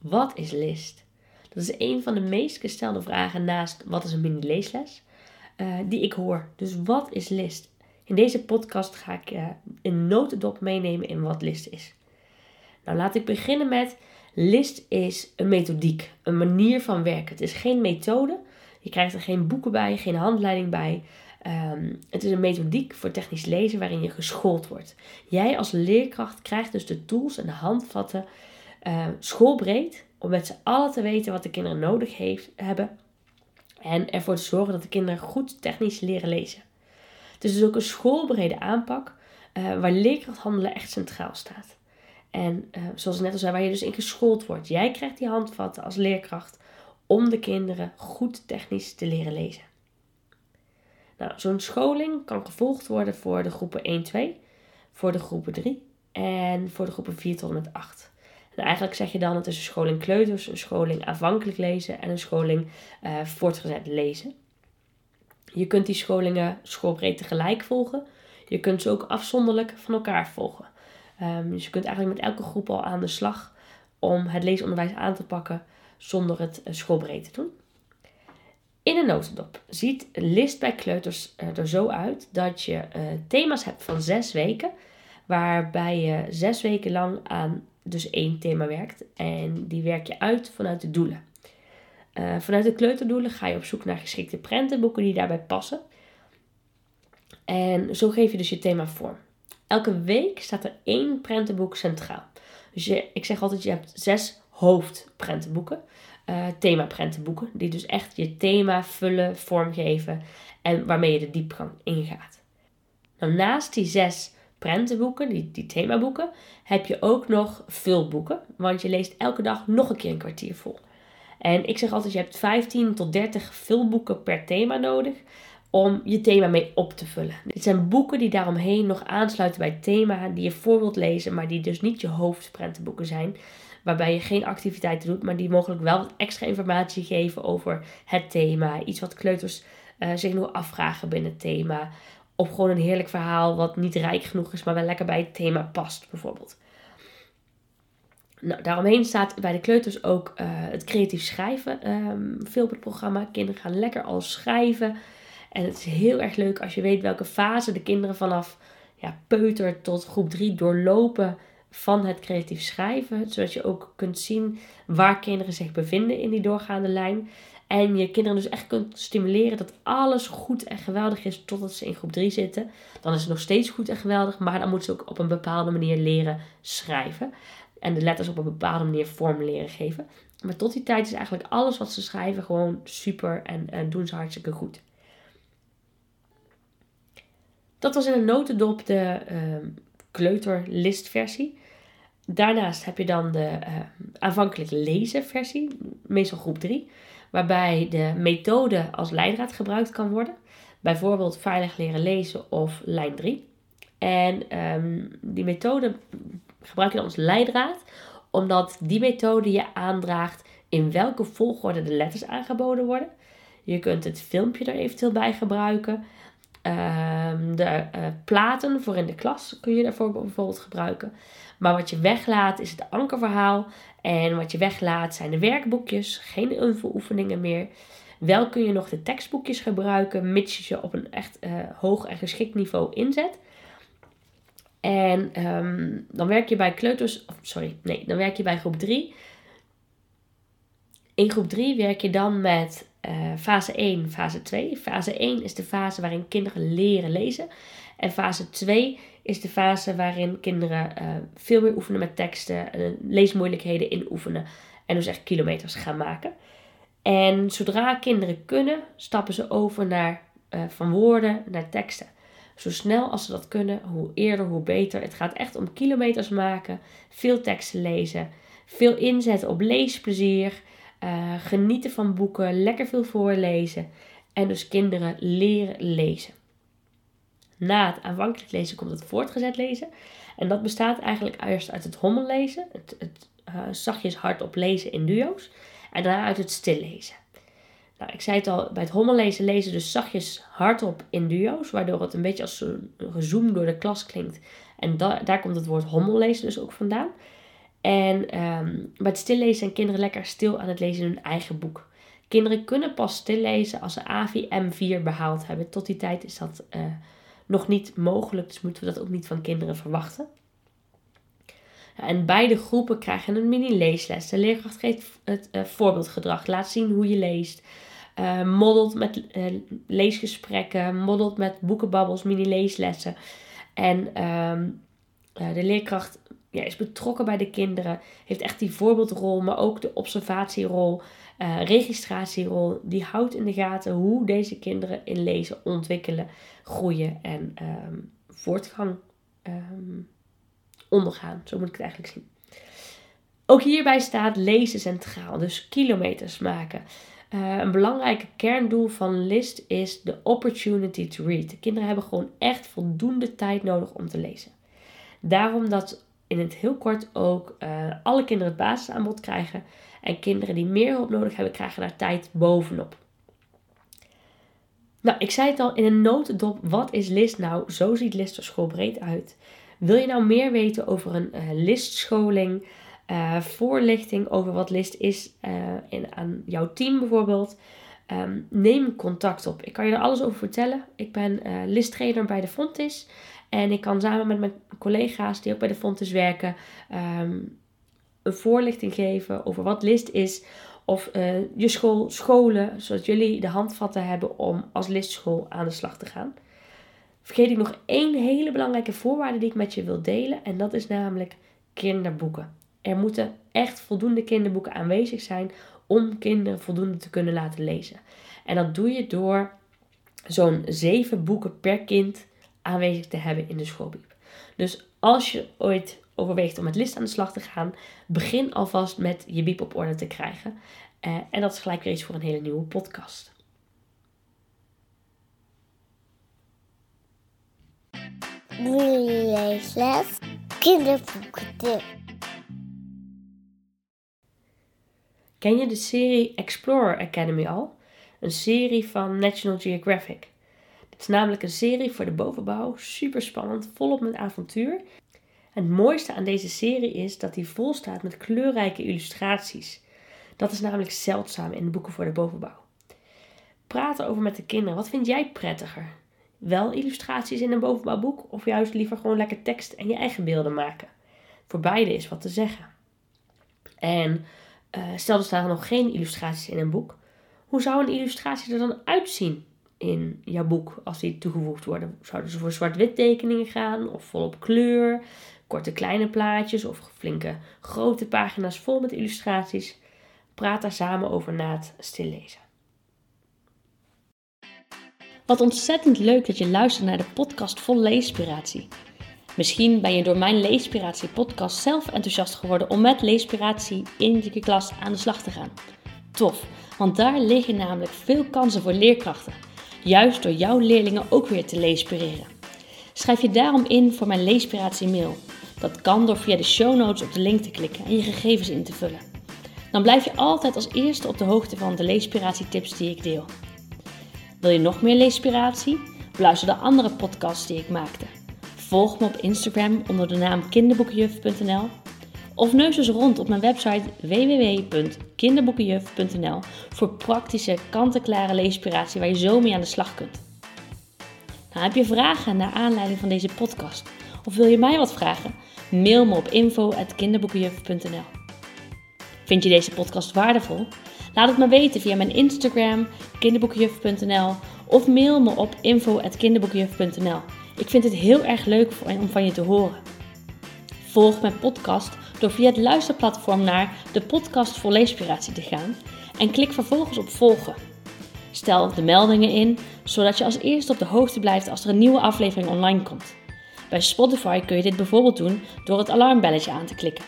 Wat is list? Dat is een van de meest gestelde vragen naast wat is een mini-leesles uh, die ik hoor. Dus wat is list? In deze podcast ga ik uh, een notendop meenemen in wat list is. Nou, laat ik beginnen met list is een methodiek, een manier van werken. Het is geen methode. Je krijgt er geen boeken bij, geen handleiding bij. Um, het is een methodiek voor technisch lezen waarin je geschoold wordt. Jij als leerkracht krijgt dus de tools en de handvatten uh, schoolbreed om met z'n allen te weten wat de kinderen nodig heeft, hebben en ervoor te zorgen dat de kinderen goed technisch leren lezen. Het is dus ook een schoolbrede aanpak uh, waar leerkrachthandelen echt centraal staat. En uh, zoals ik net al zei, waar je dus in geschoold wordt. Jij krijgt die handvatten als leerkracht om de kinderen goed technisch te leren lezen. Nou, zo'n scholing kan gevolgd worden voor de groepen 1, 2, voor de groepen 3 en voor de groepen 4 tot en met 8. En eigenlijk zeg je dan, het is een scholing kleuters, een scholing aanvankelijk lezen en een scholing uh, voortgezet lezen. Je kunt die scholingen schoolbreed tegelijk volgen. Je kunt ze ook afzonderlijk van elkaar volgen. Um, dus je kunt eigenlijk met elke groep al aan de slag om het leesonderwijs aan te pakken zonder het uh, schoolbreed te doen. In een notendop ziet list bij kleuters er zo uit dat je thema's hebt van zes weken, waarbij je zes weken lang aan dus één thema werkt. En die werk je uit vanuit de doelen. Uh, vanuit de kleuterdoelen ga je op zoek naar geschikte prentenboeken die daarbij passen. En zo geef je dus je thema vorm. Elke week staat er één prentenboek centraal. Dus je, ik zeg altijd, je hebt zes hoofdprentenboeken. Uh, themaprentenboeken. Die dus echt je thema vullen, vormgeven. En waarmee je de diepgang ingaat. Nou, naast die zes prentenboeken, die, die themaboeken, heb je ook nog vulboeken. Want je leest elke dag nog een keer een kwartier vol. En ik zeg altijd, je hebt 15 tot 30 vulboeken per thema nodig om je thema mee op te vullen. Dit zijn boeken die daaromheen nog aansluiten bij het thema die je voor wilt lezen, maar die dus niet je hoofdprentenboeken zijn. Waarbij je geen activiteiten doet, maar die mogelijk wel wat extra informatie geven over het thema. Iets wat kleuters uh, zich nog afvragen binnen het thema. Of gewoon een heerlijk verhaal wat niet rijk genoeg is, maar wel lekker bij het thema past, bijvoorbeeld. Nou, daaromheen staat bij de kleuters ook uh, het creatief schrijven um, veel op het programma. Kinderen gaan lekker al schrijven. En het is heel erg leuk als je weet welke fase de kinderen vanaf ja, peuter tot groep 3 doorlopen van het creatief schrijven. Zodat je ook kunt zien waar kinderen zich bevinden in die doorgaande lijn. En je kinderen dus echt kunt stimuleren dat alles goed en geweldig is totdat ze in groep 3 zitten. Dan is het nog steeds goed en geweldig, maar dan moeten ze ook op een bepaalde manier leren schrijven. En de letters op een bepaalde manier vorm leren geven. Maar tot die tijd is eigenlijk alles wat ze schrijven gewoon super en, en doen ze hartstikke goed. Dat was in een notendop de uh, kleuterlistversie. Daarnaast heb je dan de uh, aanvankelijk lezen versie, meestal groep 3 waarbij de methode als leidraad gebruikt kan worden. Bijvoorbeeld veilig leren lezen of lijn 3. En um, die methode gebruik je dan als leidraad, omdat die methode je aandraagt in welke volgorde de letters aangeboden worden. Je kunt het filmpje er eventueel bij gebruiken. Um, de uh, platen voor in de klas kun je daarvoor bijvoorbeeld gebruiken. Maar wat je weglaat is het ankerverhaal. En wat je weglaat zijn de werkboekjes, geen invuloefeningen meer. Wel kun je nog de tekstboekjes gebruiken, mits je ze op een echt uh, hoog en geschikt niveau inzet. En um, dan werk je bij kleuters, of sorry, nee, dan werk je bij groep 3. In groep 3 werk je dan met uh, fase 1, fase 2. Fase 1 is de fase waarin kinderen leren lezen. En fase 2 is de fase waarin kinderen uh, veel meer oefenen met teksten, uh, leesmoeilijkheden inoefenen en dus echt kilometers gaan maken. En zodra kinderen kunnen, stappen ze over naar, van woorden naar teksten. Zo snel als ze dat kunnen, hoe eerder, hoe beter. Het gaat echt om kilometers maken, veel teksten lezen, veel inzetten op leesplezier, genieten van boeken, lekker veel voorlezen en dus kinderen leren lezen. Na het aanvankelijk lezen komt het voortgezet lezen. En dat bestaat eigenlijk eerst uit het hommellezen, het, het uh, zachtjes hardop lezen in duo's. En daarna uit het stillezen. Nou, ik zei het al, bij het hommellezen lezen dus zachtjes hardop in duo's, waardoor het een beetje als een gezoom door de klas klinkt. En da daar komt het woord hommellezen dus ook vandaan. En ehm, bij het stillezen zijn kinderen lekker stil aan het lezen in hun eigen boek. Kinderen kunnen pas stillezen als ze AVI M4 behaald hebben. Tot die tijd is dat uh, nog niet mogelijk, dus moeten we dat ook niet van kinderen verwachten. En beide groepen krijgen een mini-leesles. De leerkracht geeft het uh, voorbeeldgedrag, laat zien hoe je leest. Uh, moddelt met leesgesprekken, moddelt met boekenbabbels, mini-leeslessen. En um, de leerkracht ja, is betrokken bij de kinderen, heeft echt die voorbeeldrol, maar ook de observatierol, registratierol. Die houdt in de gaten hoe deze kinderen in lezen ontwikkelen, groeien en um, voortgang um, ondergaan. Zo moet ik het eigenlijk zien. Ook hierbij staat lezen centraal, dus kilometers maken. Uh, een belangrijk kerndoel van LIST is de opportunity to read. De kinderen hebben gewoon echt voldoende tijd nodig om te lezen. Daarom dat in het heel kort ook uh, alle kinderen het basisaanbod krijgen. En kinderen die meer hulp nodig hebben, krijgen daar tijd bovenop. Nou, ik zei het al in een notendop. Wat is LIST nou? Zo ziet LIST er schoolbreed uit. Wil je nou meer weten over een uh, listscholing, uh, voorlichting over wat list is in, aan jouw team bijvoorbeeld? Um, neem contact op. Ik kan je er alles over vertellen. Ik ben listtrainer bij de Fontis. En ik kan samen met mijn collega's die ook bij de Fontis werken, um, een voorlichting geven over wat list is. Of je school scholen, zodat jullie de handvatten hebben om als listschool aan de slag te gaan vergeet ik nog één hele belangrijke voorwaarde die ik met je wil delen. En dat is namelijk kinderboeken. Er moeten echt voldoende kinderboeken aanwezig zijn om kinderen voldoende te kunnen laten lezen. En dat doe je door zo'n zeven boeken per kind aanwezig te hebben in de schoolbiep. Dus als je ooit overweegt om met list aan de slag te gaan, begin alvast met je biep op orde te krijgen. Uh, en dat is gelijk weer iets voor een hele nieuwe podcast. leesles. Ken je de serie Explorer Academy al? Een serie van National Geographic. Het is namelijk een serie voor de bovenbouw, super spannend, volop met avontuur. En het mooiste aan deze serie is dat hij vol staat met kleurrijke illustraties. Dat is namelijk zeldzaam in de boeken voor de bovenbouw. Praat erover met de kinderen. Wat vind jij prettiger? wel illustraties in een bovenbouwboek of juist liever gewoon lekker tekst en je eigen beelden maken. Voor beide is wat te zeggen. En uh, stel er staan nog geen illustraties in een boek. Hoe zou een illustratie er dan uitzien in jouw boek als die toegevoegd worden? Zouden ze voor zwart-wit tekeningen gaan of volop kleur, korte kleine plaatjes of flinke grote pagina's vol met illustraties? Praat daar samen over na het stillezen. Wat ontzettend leuk dat je luistert naar de podcast vol leespiratie. Misschien ben je door mijn Leespiratie podcast zelf enthousiast geworden om met leespiratie in je klas aan de slag te gaan. Tof, want daar liggen namelijk veel kansen voor leerkrachten. Juist door jouw leerlingen ook weer te leespireren. Schrijf je daarom in voor mijn Leespiratie mail. Dat kan door via de show notes op de link te klikken en je gegevens in te vullen. Dan blijf je altijd als eerste op de hoogte van de leespiratie tips die ik deel. Wil je nog meer leespiratie? Beluister de andere podcasts die ik maakte. Volg me op Instagram onder de naam kinderboekenjuf.nl of neus eens rond op mijn website www.kinderboekenjuf.nl voor praktische, kant-en-klare leespiratie waar je zo mee aan de slag kunt. Nou, heb je vragen naar aanleiding van deze podcast of wil je mij wat vragen? Mail me op info.kinderboekenjuf.nl Vind je deze podcast waardevol? Laat het me weten via mijn Instagram, kinderboekjuf.nl of mail me op info.kinderboekjuf.nl. Ik vind het heel erg leuk om van je te horen. Volg mijn podcast door via het luisterplatform naar de podcast voor leespiratie te gaan en klik vervolgens op volgen. Stel de meldingen in, zodat je als eerste op de hoogte blijft als er een nieuwe aflevering online komt. Bij Spotify kun je dit bijvoorbeeld doen door het alarmbelletje aan te klikken.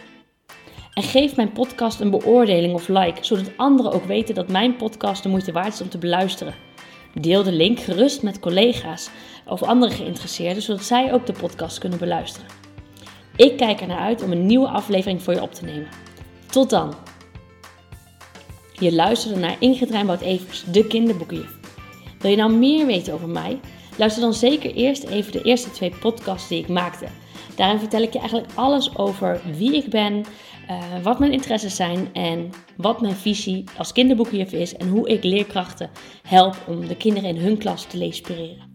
En geef mijn podcast een beoordeling of like, zodat anderen ook weten dat mijn podcast de moeite waard is om te beluisteren. Deel de link gerust met collega's of andere geïnteresseerden, zodat zij ook de podcast kunnen beluisteren. Ik kijk er naar uit om een nieuwe aflevering voor je op te nemen. Tot dan! Je luisterde naar Ingrid Rijnboud Evers, de kinderboekenjuf. Wil je nou meer weten over mij? Luister dan zeker eerst even de eerste twee podcasts die ik maakte. Daarin vertel ik je eigenlijk alles over wie ik ben, uh, wat mijn interesses zijn en wat mijn visie als kinderboekjuf is en hoe ik leerkrachten help om de kinderen in hun klas te leespireren.